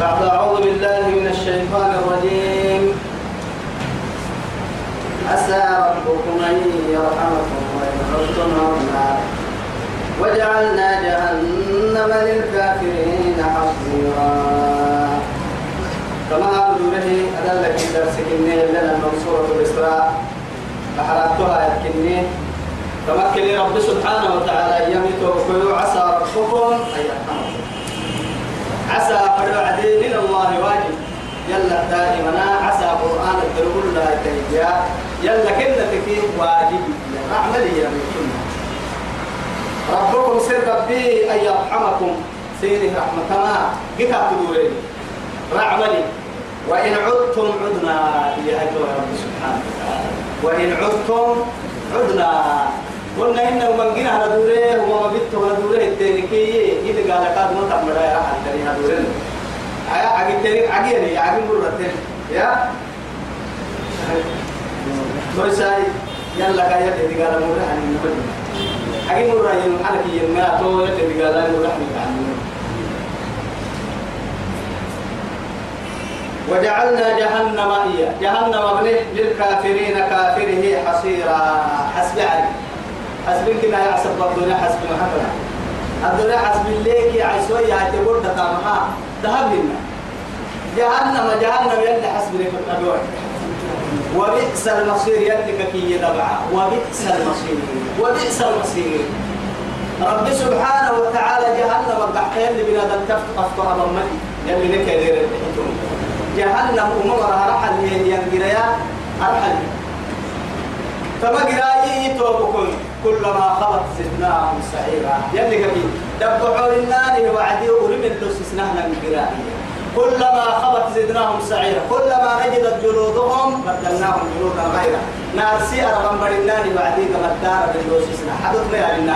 بعد أعوذ بالله من الشيطان الرجيم. عسى ربكم أن يرحمكم وإن عدتم عدنا وجعلنا جهنم للكافرين حصيرا. كما أقول له أدل لك درسك إني لنا سورة الإسراء. فحرقتها يكني تمكن رب سبحانه وتعالى يميت عسى ربكم أن يرحمكم. عسى قد عدي من الله واجب. يلا دائما عسى قرآن الدرب لا تيجا يلا كنا تكي واجب. عملي يا من ربكم سر ربي أن يرحمكم. سيره ما قطع تدورين. رعملي وإن عدتم عدنا يا رب سبحانه وتعالى. وإن عدتم عدنا. قلنا إنه من جينا على دوره وما بيته على دوره التانيكية إذا قال ما تمر يا تاني عقيد يعني عقيد مرة تاني. يا؟ تويساي يلا كايا تدي قال مرة عن النبي عقيد مرة يوم على كي يوم ما تو تدي قال مرة عن وجعلنا جهنم هي. جهنم للكافرين كافره حصيرا. حسب علي. حسب كنا يحسب الدنيا حسب محمد الدنيا حسب الليك عيسوي يا تقول تتامها ذهب لنا. جهنم جهنم يلي حسب لك الأدوار وبئس المصير يلي كي يدبع. وبئس المصير وبئس المصير. رب سبحانه وتعالى جهنم الضحية اللي بنادم تفتح على أمتي يلي لك غير جهنم أمورها رحل ينقريا أرحل. كما قراي توبكم كلما خبط زدناهم سعيرا يلي كبي دبحوا للنار وعدي ورم اللوس سنهنا من قراي كلما خبط زدناهم سعيرا كلما نجدت جلودهم بدلناهم جلودا غيرا نار سي أرغم برنان وعدي كما الدار باللوس سنة حدثنا يعني إن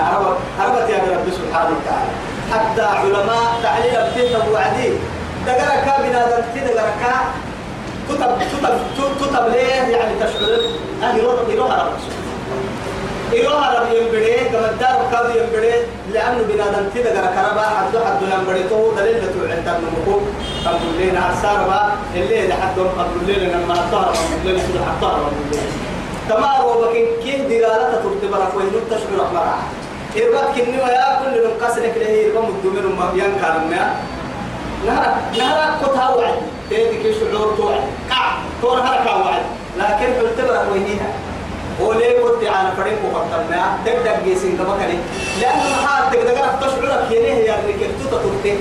أربت يا رب سبحانه وتعالى حتى علماء تعليل بتيت وعدي دقرك بنا دقرك تطب تطب تطب ليه يعني تشعر؟ أه يروح يروح على رأسه يروح على ينبري كما الدار كاد ينبري لأنه بنادم كذا جرى كربا حد حد ينبري تو دليل لتو عند المكوك قبل الليل عسار با الليل حد قبل الليل لما الطهر قبل الليل سود حد طهر قبل الليل تمام وبكين كين دلالة ترتبرك وين تشعر مرة إربك كني ويا كل من قصرك له إربك مدمر ما ينكر ما نهر نهر كتها وعد تيجي شعور توعد؟ كع تور هركا وعد. لكن تعتبر وينيها. وليه كنت على فريق وقتنا دق دق جيسين كان. لأنه محال تقدر تشعرك. يليه يا رجال تو تطرتي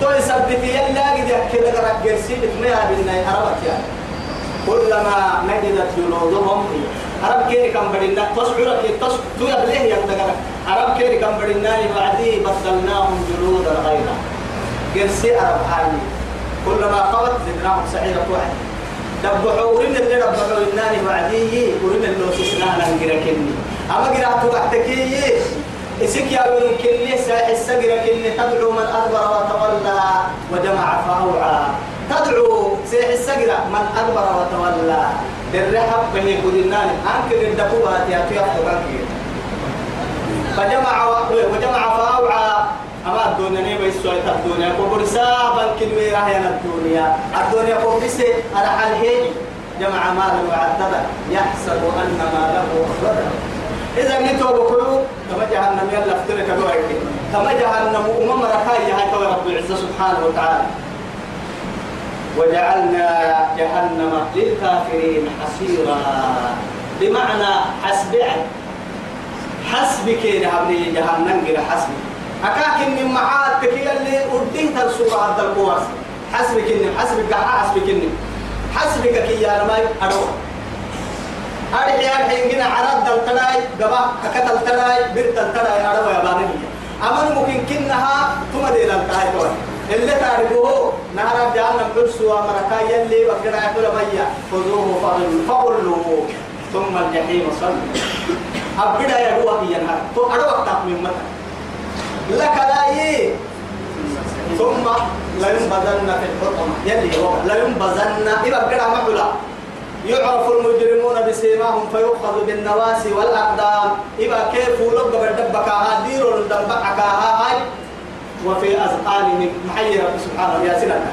تو يثبت يلا قد كده قرأ جرسين ما بالنا أربك يعني كلما نجدت جلودهم عرب كيري كم بدنا تشعرك تش تو يبليه يا تقدر عرب كيري كم بدنا بعدي بدلناهم جلودا غيرها جرسي أرب حالي كلما قبت زدناهم سعيرة واحد دبحوا ورين اللي دبحوا إناني وعديه ورين اللي سسنا ننقر كني أما قرأت وقتكي إسك يا ولن كني ساح السقر كني تدعو من أدبر وتولى وجمع فأوعى. تدعو سيح السقر من أدبر وتولى الرحب بني قدناني أنك قدقوا يا تيا فجمع وجمع فأوعى. أما الدنيا نبي سويت الدنيا كبرسا بنك الميراه الدنيا. الدنيا كبرسة على حاله جمع مالا وعددا يحسب أن ماله أخرجه إذا نتوب بكلو كما جهنم يلا افترك بوعك كما جهنم أمم ركاية هاي رب العزة سبحانه وتعالى. وجعلنا جهنم للكافرين حسيرا بمعنى حسب حسبك يا جهنم غير حسبك. أكاك إني معاد تكي اللي أردين تنسوق عبد القواس. حسبك إني حسبك قحا حسبك إني. حسبك كي يا رماي أروح. أرحي أرحي إننا عرض دلتلاي قبا أكتل تلاي برد دلتلاي أروح يا باني أمن ممكن كنها ثم دي دلتلاي كوي. اللي تعرفوه نهر جعلنا بلسوا مركا يلي وكذا يقول بيا خذوه فغلوه. ثم الجحيم صلوا. أبدا يا روح يا نهار تو أروح تقميم مثلا لك لا ثم لا ينبذن في الحطمة. يلي هو لا ينبذن إذا كده محلا يعرف المجرمون بسيماهم فيؤخذ بالنواسي والأقدام. إذا كيف لقى بالدبكة هادير الدبكة. هاي. وفي أذقانهم محيي رب سبحانه يا سنة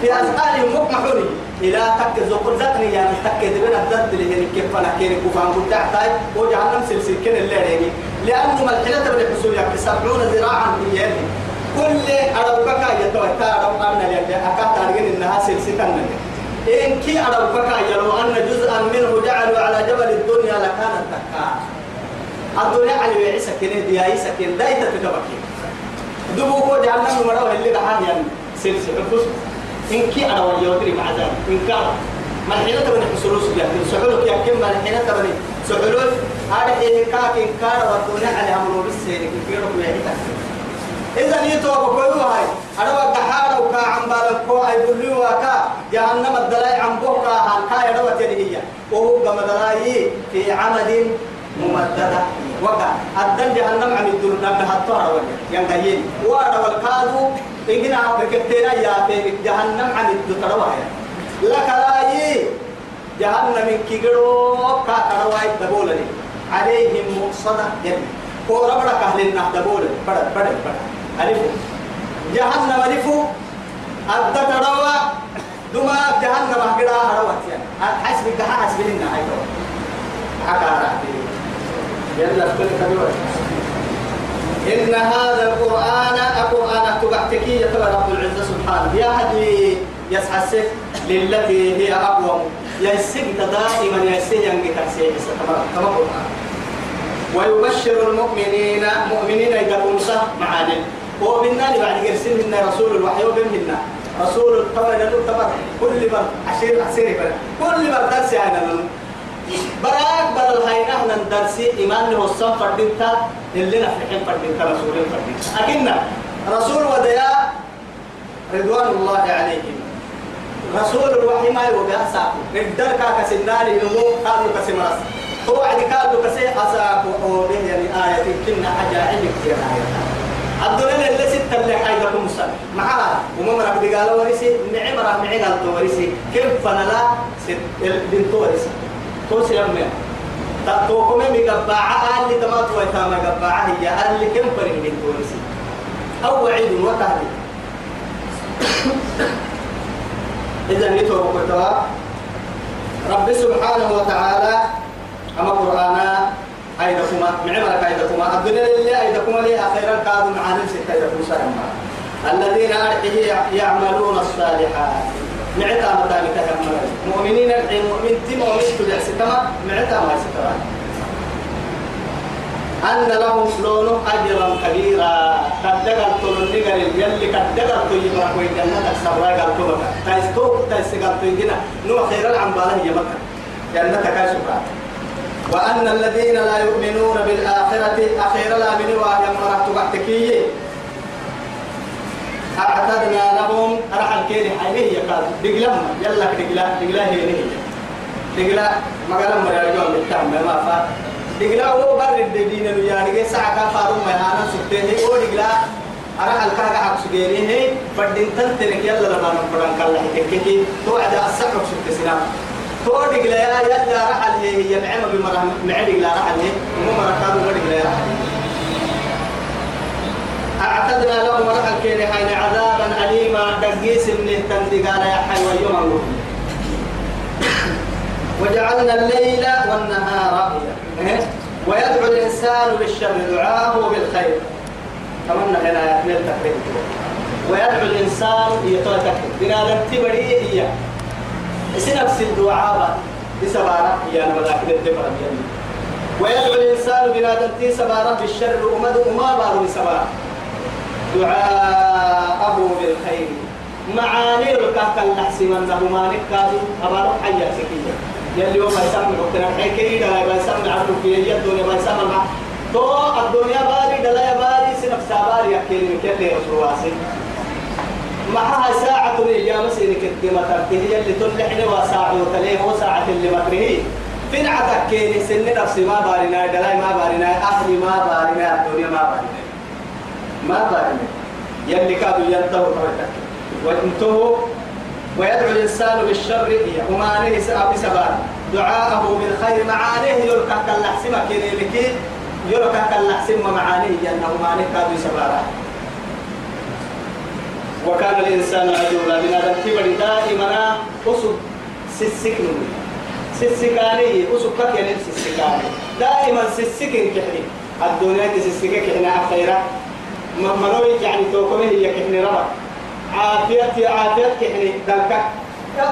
في أذقانهم مقمحوني إلى تك زقر ذاتني يعني تك دبنا الدرد اللي هي كيف أنا كيري كوفان قلت تحتاج وجهنم سلسل كن اللي يعني. لأنه ملحنة من الحصول يعني سبعون ذراعا في يدي كل أروبك يتوتر أروب أن اللي أكاد أرجع إنها سلسلة إن كي أروبك يلو أن جزءا منه جعلوا على جبل الدنيا لكانت تكا. الدنيا على وعيسى كنه ديايسى كن دايتا تتبكي دبوكو جهنم مروا اللي دحان يعني سلسلة الفس إن كي أنا ويودري مع ذلك إن كان تبني حصلوس يعني سحلوك يا كم ما سحلوك هذا إيه كاك إن كان ودونا على أمر بالسير كيفيرك ويعيتك إذا نيتوا بقولوا هاي أنا وقحارة وكا عم بالكو أي بلوا كا جهنم الدلاي عم بوكا هان كا يدوى تلهية وهو قم دلاي في عمد ممددة. وقع الدم جهنم عم يدور نبه الطهر وجه ينقيين. وارا والكادو إننا بكتينا يا في جهنم عم يدور لك لاي جهنم كيغرو كا ترواي دبولني. عليهم مقصدة جنة. كورا بڑا كهلنا دبولني. بڑا بڑا بڑا. ألفو جهنم ألفو أبدا تروا. دما جهنم أهجرا هروت يعني. حسب كها حسب لنا هاي حكا يلا كل كبير. إن هذا القرآن القرآن تبعتكي يتبع رب العزة سبحانه. يا هدي. يسحسك للتي هي أقوم. يسك دائما يسك ينجي كما قرآن. ويبشر المؤمنين مؤمنين إذا كنسا معانا ومنا بعد يرسل منا رسول الوحي وبمنا رسول الطبع لنو كل بر عشير عشير كل بر درس عنا براك بدل هاي نحن ندرسي إيمان وصف فردينتا اللي نفحين فردينتا رسول فردينتا أكنا رسول وديا رضوان الله عليهم. رسول الوحي ما يوجد أساكو الدر كاك سنالي نمو قالوا كسمرس هو عدي قالوا كسي أساكو أو به يعني آية كنا عجائب كثير آية الدنيا اللي ستة اللي حاجة مسلم معها وممرك دي قالوا ورسي نعمرة معي ورسي كيف فنلا؟ بنت ورسي توسي أمي. تقوكم من قبعة اللي تمات ويتام قبعة هي اللي كم فرق من تونسي أو عيد وتهدي. إذا كتوا رب سبحانه وتعالى أما قرآنا أيدكما معمرك أيدكما الدنيا اللي أيدكما لي أخيرا كادوا معاني ستة أيدكم سلام الذين يعملون الصالحات. معتا متى متى مؤمنين الحين مؤمن تي مؤمن كل معتا ما ستما أن لهم لون أجرا كبيرا. قد دقل تلون نقل يلي قد دقل تيجي كوي جنة سراء قال كوبك تايستو تايستقل تيجينا نو خير العنبالة هي مكة جنة كاشفة وأن الذين لا يؤمنون بالآخرة أخيرا لا من وهي مرات بعتكيه أعتدنا لهم. راح الكيري حيني يقال دقلهم. يلا دقلا دقلا هي هي. دقلا ما قال مرة اليوم بالتام ما فا. دقلا هو بر الدين يعني ساعة كفارو ما أنا سبته هو دقلا أنا الكاغا عكس جيني هي بدين تنتنك يلا لما نقرن كلا حكيكي تو عدا السحر سبت سلام تو دقلا يا يلا راح هي هي نعمة بمرة معدي لا راح هي مو مرة كانوا دقلا راح أعتدنا لهم رحل كيري حين عذابا أليما دقيس من التندق على يحي ويوم وجعلنا الليل والنهار إيه؟ ويدعو الإنسان بالشر دعاءه بالخير. تمنى هنا يحمل تكريم ويدعو الإنسان يتوتك بنادم تبري هي. سنفس الدعاء بسبارة هي الملاك الدبر ويدعو الإنسان بنادم تي سبارة بالشر أمد أما بارو بسبارة دعاءه بالخير. معاني الكهك اللحسي من له ما نكادو أبارو حيا سكية يلي يوم يسمع وقتنا. حكي دلا يسمع عنه في الدنيا ما يسمع تو الدنيا باري دلا باري سنف ساباري يحكي من كل رسول واسي معها ساعة الإجابة سينك الدماء ترتيه اللي تلحني وساعة وتليه وساعة اللي مكره فين عتك كيني سن نفسي ما بارنا دلاي ما بارنا أهلي ما بارنا الدنيا ما بارنا ما بارنا يلي كادوا ينتهوا وانتهوا ويدعو الإنسان بالشر ومعنيه سأبي سبان. دعاءه بالخير معانيه يلقى كاللحسمة كيني لكي يلقى كاللحسمة معانيه ينه معنيه كادوا سبارا وكان الإنسان عجولا من هذا الكبر دائما أسب سسكن سسكاني أسب كك سسكاني. دائما سسكن كحني. الدنيا سسكن كحني أخيرا منوي يعني توكمه هي كحني ربا. عافية عافية كحني دلك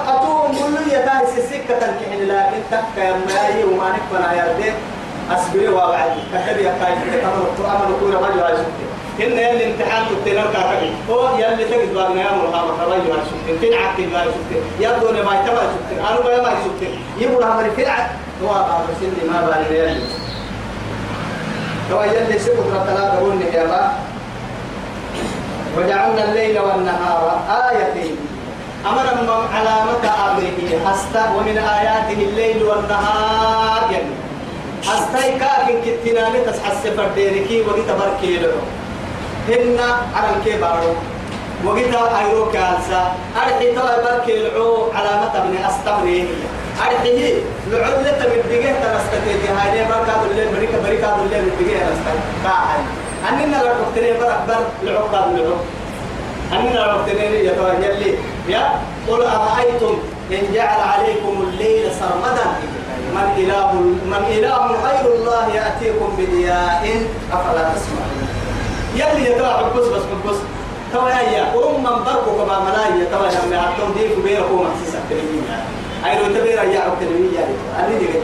أتوم كل يداي سسكة كحني لكن تك يا ماي وما نكبر يا ردي أصبري وابعد كحبي يا كاي تكمل تؤمن كل رجل عايز إن يلي امتحان كتير كاكبي هو يلي تجد بعدنا يا مرحبا رجل عايز إن عقل ما يشوف يبدو ما يتبع يشوف أنا ما ما يشوف يقول هم الفرع هو أبو سيدي ما بالي يلي. هو يلي سبب رتلا بقول يا وجعلنا الليل والنهار آيتين. أمر علامة أمره؟ حستا ومن آياته الليل والنهار. يعني حستا كاكن كتنا لتسحس فردينكي وقت بركي له هن عرن كي بارو وقت أيرو كالسا. أرحي توا بركي علامة ابن أستمره أرحي لعود لتا مدقه تنستتي هاي بركة الليل بركة بركة الليل مدقه كاهي أننا لو تقتني برك بر العقاب العقاب أننا لو تقتني يتوجه يا قل أرأيتم إن جعل عليكم الليل سرمدا؟ من إله من إله غير الله يأتيكم بضياء أفلا تسمعون. يلي يتوى حبس بس حبس. توا يا أم من بركو كما ملايا توا يا من عبدهم ديك بيركو محسسة تلميذ. أي لو تبير يا عبد تلميذ يعني أني دي قلت.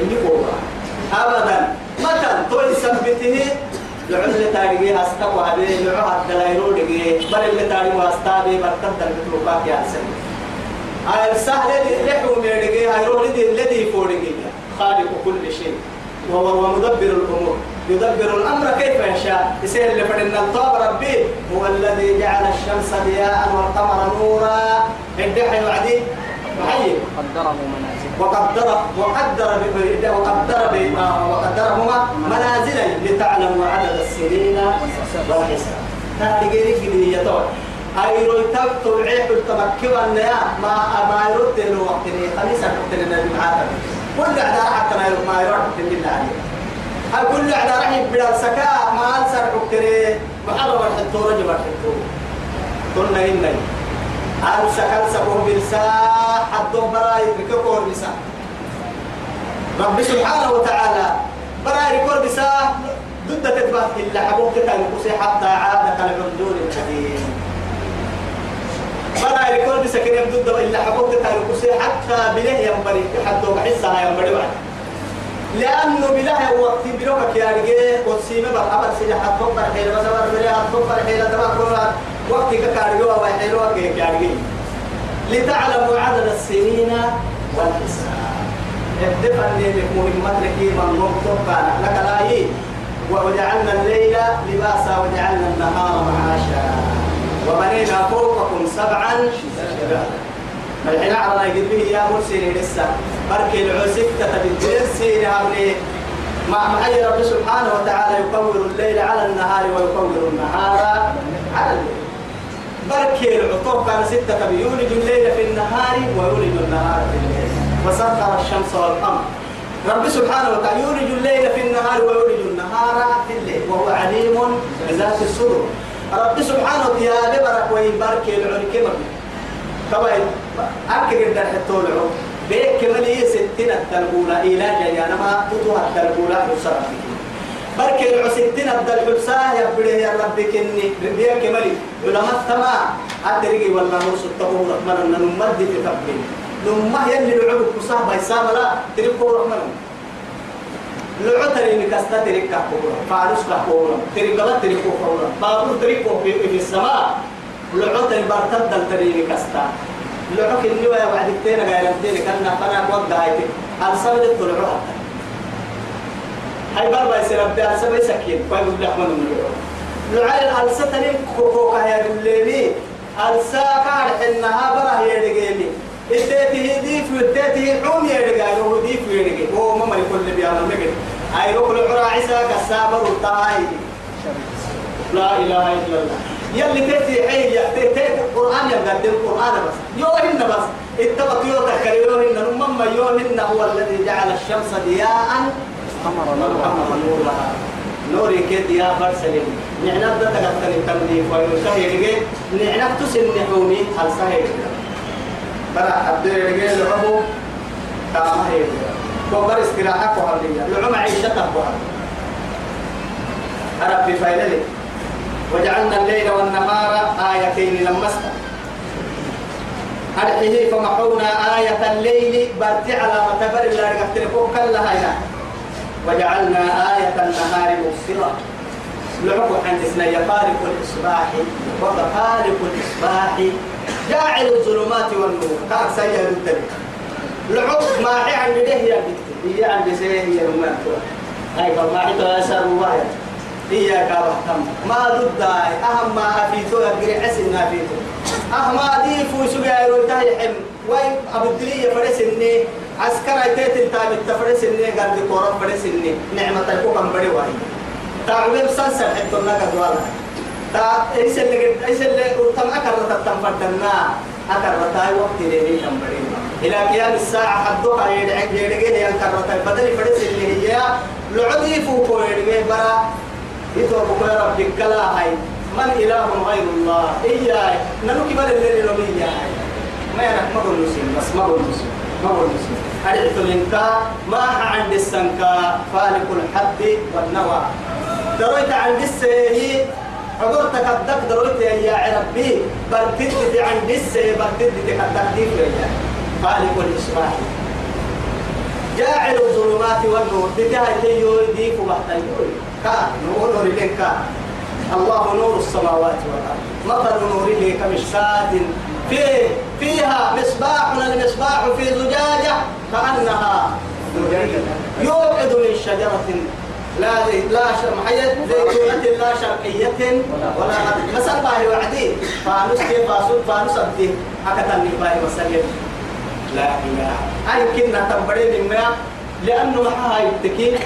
اللي قوة. أبدا. متى؟ تولي سبته لعل تاريخي هستوى هذه لعل الدلائل دقي. بل اللي تاريخ هستابي برتد البتروكات يا سيدي السهل لحو ميرجي هيروح لدي الذي فورجي خالق كل شيء. وهو مدبر الأمور. يدبر الأمر كيف يشاء يصير اللي فدنا الطاب ربي. هو الذي جعل الشمس ضياء والقمر نورا. الدحي وعدي. محيي قدره منازل وقدر وقدر وقدر ب- وقدرهما منازلا لتعلموا عدد السنين والحساب. تاريخي رجلي يا طول أيرو يتب تبعيه التمكن يا ما ما يرد له وقتني خميسة وقتني النبي معاك كل عدا حتى ما يرد ما يرد بالله عليه. أقول عدا راح يبدا سكاء ما أنسر وقتني محرم الحتورة جبر الحتورة قلنا إني أنا سكال سبوه بالساعة حدو براي بكور بساعة رب سبحانه وتعالى براي بكور بساعة ضد تتبع إلا حبوك تتنقصي حتى عاد كالعندون القديم براي بكور بساعة ضد إلا حبوك تتنقصي حتى بله ينبري حدو بحسها ينبري واحد لأنه بله وقت بلوكك يا رجال بقى أبد سيدي حتفكر حيلة بس أبد بلي حتفكر حيلة كل وقت كارجوا يا رجال لتعلموا عدد السنين والحساب. الدفن اللي يكون مدركي من مكتوب لك لا وجعلنا الليل لباسا وجعلنا النهار معاشا. وبنينا فوقكم سبعا شدادا الحين عرنا يقول يا مرسل لسه. بركي العسك تتبدل عملي مع معي رب سبحانه وتعالى يكور الليل على النهار ويكور النهار على الليل. بركي العطوف كان ستة يولد الليل في النهار ويولد النهار في الليل. وسخر الشمس والقمر. رب سبحانه وتعالى يولد الليل في النهار ويولد النهار في الليل. وهو عليم بذات الصدور. رب سبحانه وتعالى برك ويبارك العركمة طبعا أكيد قدر حتى العرب بيك كمالية ستين التلقولة إلى جايانا ما تطوها التلقولة حسرة بركي العسيتين أبدا الحبساء يبديه يا ربك إني ربيا كمالي. علماء تما أدري والله مرسو التقوم رحمنا أن نمد في تبين نمه يلي العبد كساه بيسام لا. تريكو رحمنا لعتري مكستا تريكا كورا فارس كورا تريكا تريكو كورا بابور تريكو في, في السماء. لعتري برتد التري مكستا لعك اللي ويا بعد كتير غير كتير كنا فانا قد هايتي السبب الطلوع هاي يصير ربي على سبع سكين ويقول لك من المليون لعيل الستني كوكا يا دليني الساكار إنها برا هي دقيني إتيته ديف وإتيته عوم يا دقيني هو ديف ويدقي هو ما مري كل بيعمل مجد هاي روح العرا عيسى كسابر وطاي لا إله إلا الله. يلي تأتي حي تأتي القرآن يبقى القرآن بس. يوهن بس. اتبق يوتك يوهن نمم يوهن. هو الذي جعل الشمس ضياء. قمر محمد نور كده يا برسلين. نعنب ده تقتل التنظيف وينتهي رجال نعنب تسن نحومي هل سهل برا حد رجال لعبه كما هي وبر استراحة وهرية لعم عيشته وهرية أرب بفايلة وجعلنا الليل والنهار آيتين استقر أرحيه فمحونا آية الليل. برتي على متبر الله رقبت كلها هنا وجعلنا آية النهار مبصرة لعبوا عند سنية فارق الإصباح وفارق الإصباح. جاعل الظلمات والنور. كان سيئة الدنيا لعب ما هي عند ده هي هي عند سيئة هي الماتوا هاي فما هي تأثر واحد هي كابتم ما ضد أهم ما أفيتو أجري حسن أفيتو. أهم دي فوسو جايرو تايحم وين أبو الدلية فرسني عسكر تيت التابت تفرسني قد كورا فرسني نعمة تكو كم بدي واي تعويم سنسر حتى النقد والا تا إيش اللي إيش اللي تم أكرر تم فردنا أكرر تاي وقت لي كم بدي إلى قيام الساعة حدوها يدعي يدعي ينكرر تاي بدل فرسني هي لعدي فوق يدعي برا. يتوب كل ربك كلا هاي. من إله غير الله؟ إياه نلو كبر الليل لو هاي ما يعرف ما قول مسلم بس ما قول مسلم ما قول مسلم أريد منك ما عند السنكا فالق الحب والنوى. درويت عند السيه حضرتك الدك درويت يا ربي برتد عند السيه برتد تكدك ديك يا فالق الإصباح جاعل الظلمات والنور بتاعي تيو ديك وبحتيو كا نور كا الله نور السماوات والأرض. مثل نوره كمشكاة فيه فيها مصباح المصباح في زجاجة كأنها يوقد من شجرة لا لا محيط زيتونة لا شرقية ولا غربية مثل باهي وعدي. فانوس كيف فاسود فانوس أبدي. هكذا باهي مسلم لا إله. أي كنا تنبري من لأنه محاها يتكين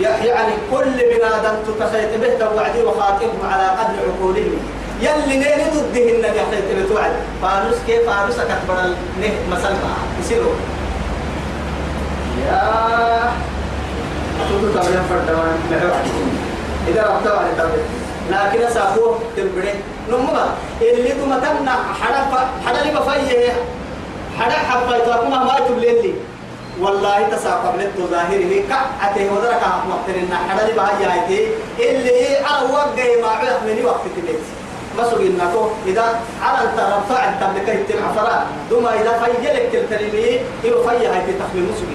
يعني كل بنادم تتخيط به توعدي وخاطبه على قدر عقولهم. يلي نيني ضده النبي خيط بتوعد فانوس كيف فانوس أكبر نه مثلا يصيروا. يا أتوتو تبرين فردوان إذا ربطوا على تبرين لكن أسافوه تبرين نمما اللي كما تمنع حدا حدا لي بفيه حدا حبا يتوقع ما يتبلين لي والله تساقب لت ظاهره. كعته ودرك مقترنا حدا لي بهاي اللي على وقع ما عرف مني وقت تبيت. مسوق إنكو إذا على أنت رفع أنت بكي تبع فرا دوما إذا فيجلك تلتريمي إلو فيا هاي تخمي مسوق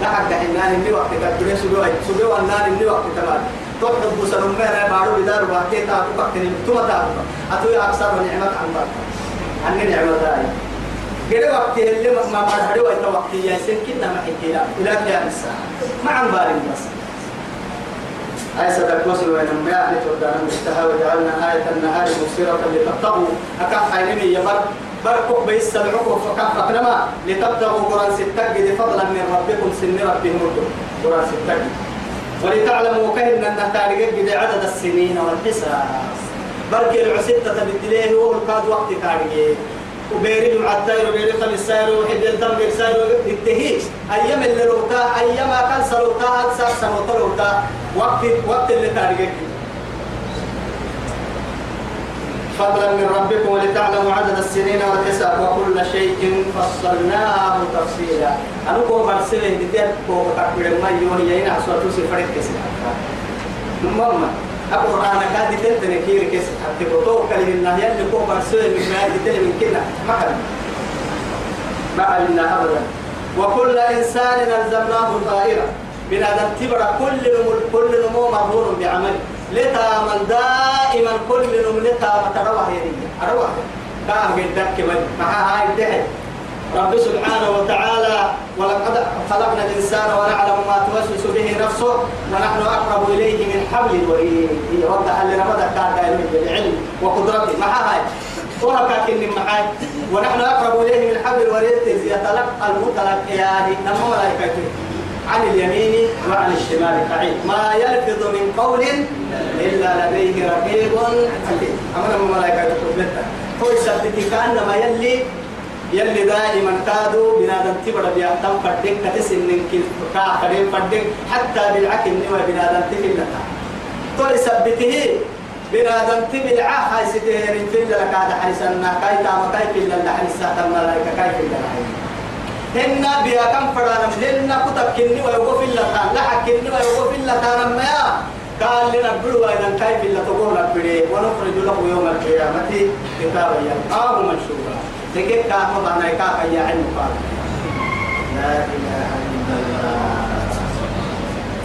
لا حق حنان اللي وقت كبري سبوا سبوا النار اللي وقت تمام تحب بسرم ما بارو بدار واقع تابو وقتني ثم تابو أتوي أكثر نعمة عن بعض. عن نعمة هاي قد وقت اللي ما ما هذا وقت وقت يا كنا ما حكينا. إلى قيام الساعة. ما عن بارين بس. أي سبب وصل وين ما يعني تودعنا مستحى وجعلنا آية النهار مبصرة لتبتغوا. أكاف حينمي يبر بركوك بيس سبعكم فكاف فكنما لتبتغوا قرآن ستة فضلا من ربكم سن ربهم قرآن ستة ولتعلموا كهن أن تاريخ عدد السنين والحساب. بركي العسدة بالدليه والكاد وقت تاريخ وبيري مع الداير وبيري خمس ساير وحد الدم ساير التهيج أيام اللي روتا أيام كان سروتا أكثر سروتا روتا وقت وقت اللي تاريخ فضلا من ربكم ولتعلموا عدد السنين والحساب وكل شيء فصلناه تفصيلا. أنا كو برسله بديت كو تكبر ما يوهي ينا سوى توسي فرق كسي ماما القرآن كاد تنتني كير كيس. حتى كتو كلمة الله يلي كو برسله من ما يدتني من كنا كان. ما علمنا أبدا. وكل إنسان ألزمناه طائرة بنادم تبرا كل نمو كل نمو مرهور بعمله لتامن دائما كل نم لتام تروح يدي أروح كاه قدك من. مع هاي الدهي رب سبحانه وتعالى ولقد خلقنا الإنسان ونعلم ما توسوس به نفسه ونحن أقرب إليه من حبل الوريد. وضح لنا مدى كان بالعلم وقدرته. مع هاي؟ وهكا كن معاي. ونحن أقرب إليه من حبل الوريد يتلقى المتلقيان. ملائكته عن اليمين وعن الشمال قعيد. ما يلفظ من قول إلا لديه رقيب عتيد. أمر الملائكة تقبلتا هو يثبت كأنما يلي يلي دائما كادوا بنادم تبرا بيعتم فردك كتسن من كاخرين فردك حتى بالعكن نوى بنادم تفلتا تو يثبته بنادم تبلع هاي ستهر في لك هذا حرسنا كاي تام كاي في لنا حرسنا تم ملائكة كاي في لنا هن بيا كم فرنا هن كتب كني ويوقف إلا تان لحق كني ويوقف إلا تان ما قال لنا بلوا إذا كاي في لنا تقول ربي ونخرج له يوم القيامة. كتابا يلقاه منشورا. تكيب كاهو بنا كاكا يا علم لا إله إلا الله.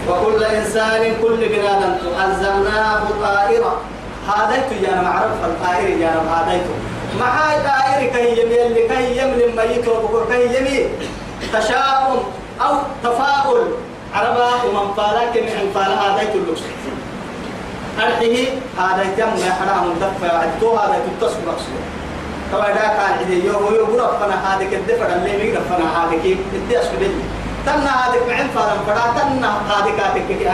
وكل إنسان كل بنادم ألزمناه طائرة. هذا يا معرف الطائر يا هذا مع طائر كي يمي اللي كي يملي ميت وبكر كي يمي تشاؤم أو تفاؤل. عربا ومن فالاك من فالا هذا يتلوك أرحيه هذا يتم يحرام عدتو هذا تتصل طبعا دا كان عدي يوم يوم ربنا هذا كدفع اللي مي ربنا هذا كي بدي أسود تنا هذا معن فالا فدا تنا هذا كاتك كي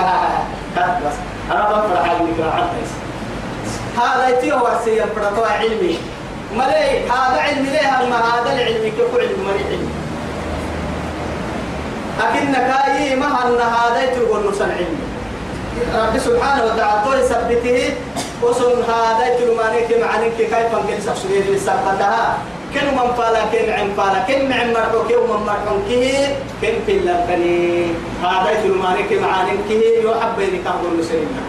كات بس. أنا بفرح المكرا عدس هذا يتيه ورسي الفرطوع علمي. ملي هذا علم ليه ما هذا العلم كيف علم؟ مري علم. لكن كاي ما هذا يتقول نسن علم رب سبحانه وتعالى يثبته وسن هذا يتقول ما نك معنى كيف انكل سبسوري لسبتها كن من فالا كن عن فالا؟ كن من مرحو كن من مرحو كه كن في اللبني هذا يتقول ما نك معنى كه يحب بينك أقول نسننا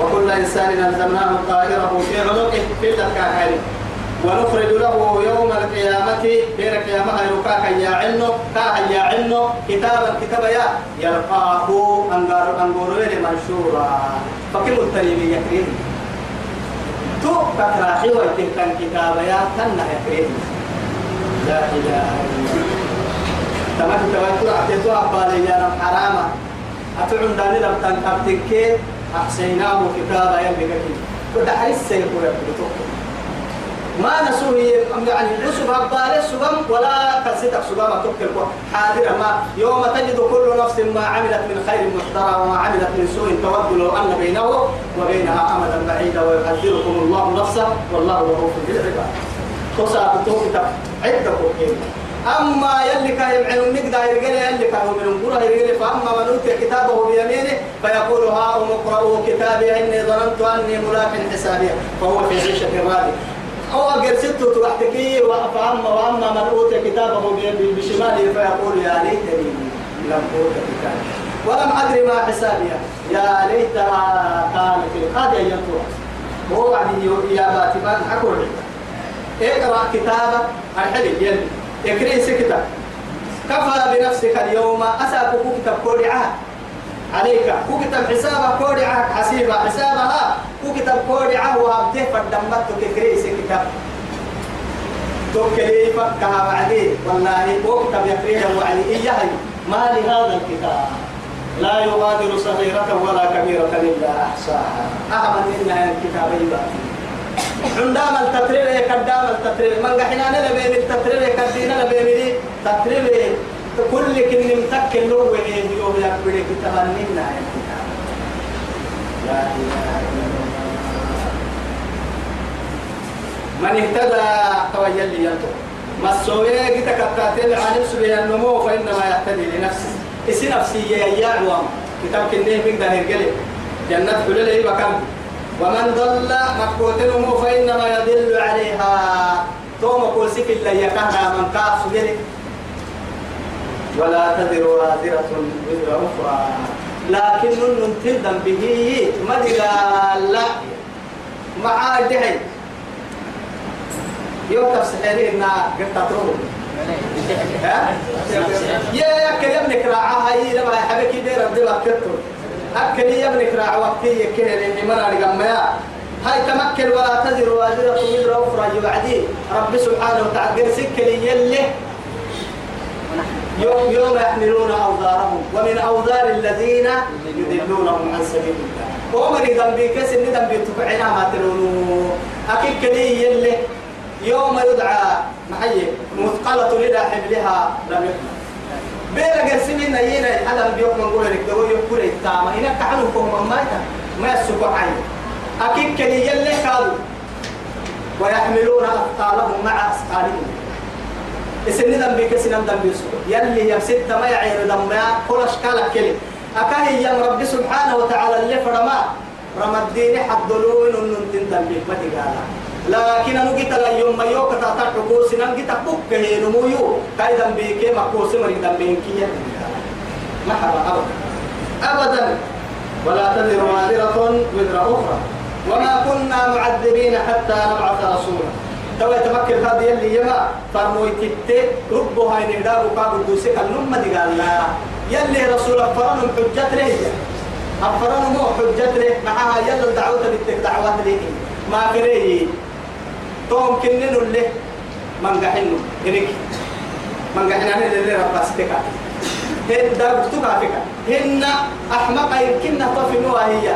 وكل إنسان ألزمناه طائره في عنقه في الكاكل ونخرج له يوم القيامة بين القيامة يركاك يا عنو كاها يا عنو كتابا كتابا يا يلقاه أنقار أنقار منشورا. فكم التريم يكريه تو تكراحي ويتهكن كتابا يا تنه يكريه لا إله إلا الله. تمام تواتر أعطيتوا أبالي يا رب حراما أتعون داني لم تنكبتك أحسيناه كتابا يلقى كده حريص سيقول ما نسوه يعني نسوه أبالي سبم ولا كسيتك سبم أتوكل حاضر ما يوم تجد كل نفس ما عملت من خير محضرة وما عملت من سوء تود لو أن بينه وبينها أمدا بعيدا ويحذركم الله نفسه والله رؤوف بالعباد. توكتك عدة كوكين أما يلي كان يمعن النقدة يرجل يلي كان من القرى يرجل فأما من أوتي كتابه بيمينه فيقول ها أم اقرأوا كتابي إني ظننت أني ملاك حسابي فهو في عيشة راضية أو أجر ست تحتكي فأما وأما من أوتي كتابه بشماله فيقول يا ليتني لم أوت كتابي. ولم أدري ما حسابي. يا ليتها كانت القاضية ينطوها هو بعد يا باتمان أقول اقرأ كتابك. الحلي يلي. اكري سكتا كفى بنفسك اليوم. أساك كتب كودعها عليك. كتب حسابك كودعها حسيبة. حسابها كتب كودعها وابده فدمت تكري سكتا توكلي فكها بعدين والله وكتب يكريها وعلي إياه ما لهذا الكتاب. لا يغادر صغيرة ولا كبيرة إلا أحصاها. أهم إنها الكتاب يباتي عندما التطرير يكدام التطرير من قحنا لبين التطرير يكدينا لبين التطرير كل كن متك اللو وين يوم يكبر كتاب لا إله إلا الله. من اهتدى توجل ينتو ما السوية كتا كتاتين عن سبيل النمو فإنما يهتدي لنفسه. إسي نفسي يا عوام. كتاب كنيه بيقدر يرجلي جنة حلول إيه بكم. ومن ضل مكوتنه فإنما يدل عليها. توم سك اللي يكهنا من كاف سجل ولا تذر وازرة وزر أخرى لكن ننتظم به. مدلا لا. مع دهي يوم تفسحيني إن قلت تروح يا يا كلام نكراعها هي لما حبكي دير بدي وقتته أكل يا ابنك راع وقتي كده لأني مرة رجمها هاي تمكن ولا تزر وازرة وزر أخرى يبعدي رب سبحانه وتعالى سكل يلي. يوم يوم يحملون أوزارهم ومن أوزار الذين يضلونهم عن سبيل الله. ومن ذنبي إن ذنبي تبعنا ما تلونو. أكيد كلي يلي يوم يدعى محيي مثقلة إلى حملها لم يحمل. بيرا قسمين نينا أنا بيوم نقول لك دو يقول التامة. هنا كعنوا كم ما ما يسوق عين. أكيد كلي يلي كادوا ويحملون أثقالهم مع أثقالهم. السن دم بك سن دم بيسوق يلي يمسد ما يعير دم ما كل أشكال كلي. أكاهي يا رب سبحانه وتعالى اللي فرما. رمدين حدلون ننتن تنبيه ما تقالا. لكن أنا قلت لك يوم ما يوك تاتر حكوس نان قلت بك هي نمويو كايدا بيك ما كوس مريد بينك ما حبا أبدا. أبدا. ولا تذر وازرة وزر أخرى. وما كنا معذبين حتى نبعث رسولا. تو يتفكر هذا اللي يما فرموي تت رب هاي نهدا وقاب الدوسي النم دي قال لا يلي رسول فرن حجت له. أفرن مو حجت له. معها يلا الدعوة بتك دعوات ليه ما كريه توم كنن له من قحنه هنيك من قحنا اللي رب استكا هن دابتو كافيك هن أحمق يمكن طفنوا هي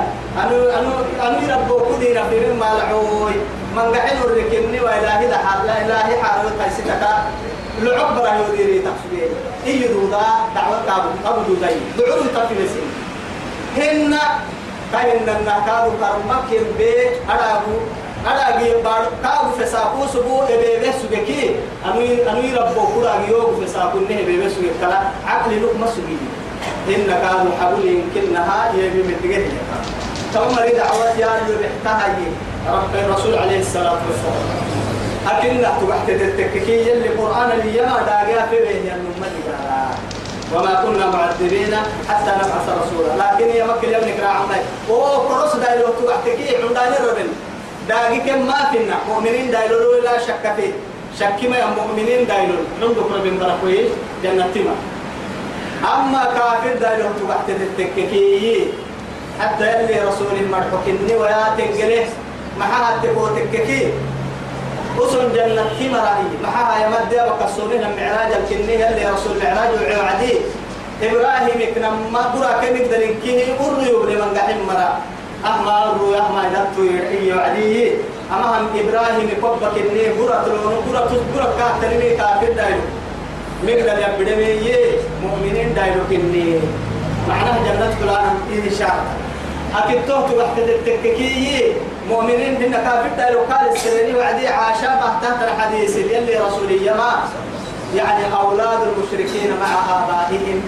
أنو أنو أنو يربو كدينا في من مالعوي. من قحن الركني وإلهي ده حال لا إلهي حال قيستك لعب برا يديري تقصدين إيه دودا؟ دعوة كابو كابو دوداي دعوة تفلسين هن كاين النكاد كرمك يبي أرابو أراجي بار كابو فساقو سبو إبيه سجكي أنو أنو يربو كورا يوم فساقو نه إبيه سجك كلا عقل لوك ما سجي هن كانوا حبول يمكنها يبي متجه ثم مريد دعوات يا رب بحتها رب الرسول عليه الصلاة والسلام. أكن تبحت تتككي يلي قرآن اللي يما داقيا في بين النمة وما كنا معذبين حتى نبعث رسولا. لكن يا مكة يوم نكرا عمي أو كروس دايلو تبحتكي عندنا ربن داقي كم ما فينا. مؤمنين دايلو لا شك فيه. شك ما مؤمنين دايلو عندك ربن بركوي جنة تما أما كافر دايلو تبحت تتككي حتى يلي رسول المرحوكني ويا تنقله. محاها تكوتككي أسن جنة كمرأي محاها يمد وكسونين المعراج الكنية اللي رسول المعراج وعدي. إبراهيم كنما برا كنك دلين كني أريو لمن قحم مرا. أحما أرو أحما يدتو يرحي وعدي. أما هم إبراهيم كبا كني برا تلون برا برا كاتنمي كافر دايلو. مقدر يبدمي مؤمنين دايلو كني. معناها جنة كلها إن شاء الله أكيد توه تحت التككية مؤمنين بنا كافر دايلو قال السريني وعدي عاشا تحت الحديث اللي رسولي ما يعني أولاد المشركين مع آبائهم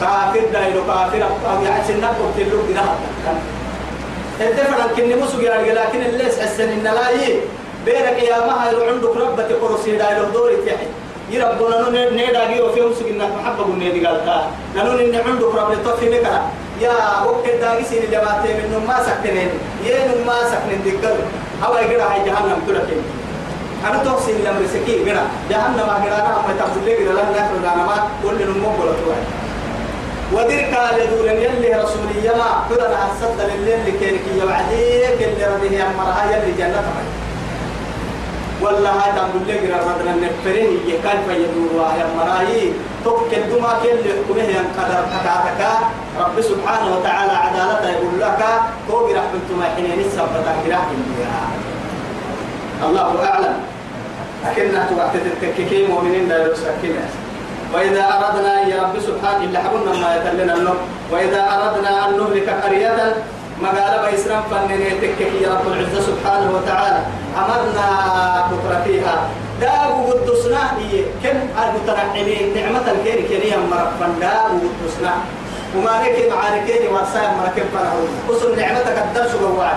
كافر دايلو كافر يعني سنة قتلوا بنا الدفع كن مسوق يعني لكن اللي حسن إن لا يي بينك يا ما هاي عندك ربة قرصي دايلو دوري تحت يربنا نو نيدا جيو في مسوق إنك محبب النيدي قالتا نانو إن عندك ربة تفي نكرا يا وقت داقي سين اللي باتي منه ما سكنين. ين ما سكنين دقل هوا يقرأ هاي جهنم تلكين أنا توصل لما رسكي قرا جهنم قرا أنا ما تقول لي قرأ. لا نفر أنا ما كل نمو ولا توعي وديرك يدور يلي رسولي ما. كذا أنا أصدق اللي اللي كيرك يوعديك اللي ربيه أمرها يلي جنة والله هذا أقول لك ربنا نفرين يكال فيدور يا مراي توكل دما كل حكمه ين قدر حكاتك رب سبحانه وتعالى عدالته يقول لك توقي رحمة ما حين السبت الله أعلم. لكنها توقت التككين مؤمنين لا يسكنها وإذا أردنا يا رب سبحانه إلا حبنا ما يتلنا النوم وإذا أردنا أن نهلك قرية مقالة بإسلام فنن تككي يا رب العزة سبحانه وتعالى. أمرنا بكرة فيها. دابو قدسنا هي كم المتنعمين. نعمة الكير كريم مرفن دابو قدسنا. وما لك معاركين وارسايا مركب فرعون. قصر نعمتك الدرس جوعا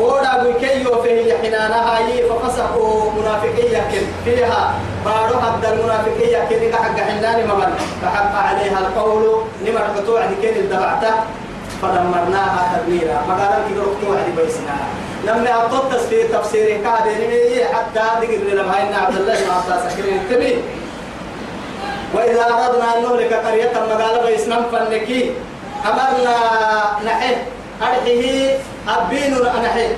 ولا بكيو فيه حنانا هاي ففسقوا منافقية فيها. بارو حد المنافقية كن حق حنان ممن فحق عليها القول. نمر قطوع كن الدبعتة. فدمرناها تدميرا. مقالا كده قطوع بيسنا لما أطلت في تفسير كاد حتى ذكر لما إن عبد الله بن عباس أكرم التبين وإذا أردنا أن نهلك قرية مقالا بيسنا فنكي أمرنا نحيه أرحيه أبين أنحيه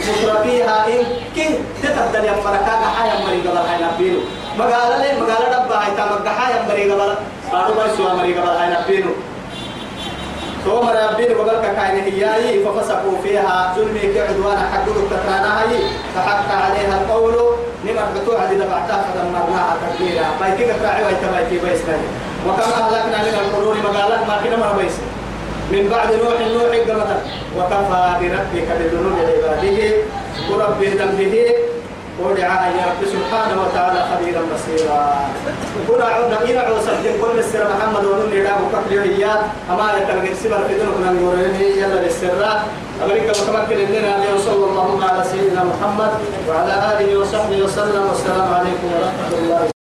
مترفيها إن كن تتبدل يا فركاك حيا مري قبل هاي نبينو مقالا لي مقالا دبا هاي تمقى حيا مري قبل. بارو بيسوا مري قبل هاي ثم ربين وبرك كاين هي ففسقوا فيها. ظلمي كعدوان حقوا تترانا فحق عليها القول نمر بتوع دي دبعتها فدمرناها تدميرا بايكي كتراعي ويتبايكي بيسنا وكما أهلكنا من القرون مقالات ما كنا مر بيس. من بعد نوح نوح قمتا وكفى بربك بذنوب عباده ورب ذنبه ودعاء يا رب سبحانه وتعالى خبيرا بصيرا. كنا عودنا إلى عوسف كل السر محمد ونون لله وكفر هي أما يتلقى السبر في دونك نقول يلا للسراء أمريكا متمكن لنا وصلى الله على سيدنا محمد وعلى آله وصحبه وسلم. والسلام عليكم ورحمة الله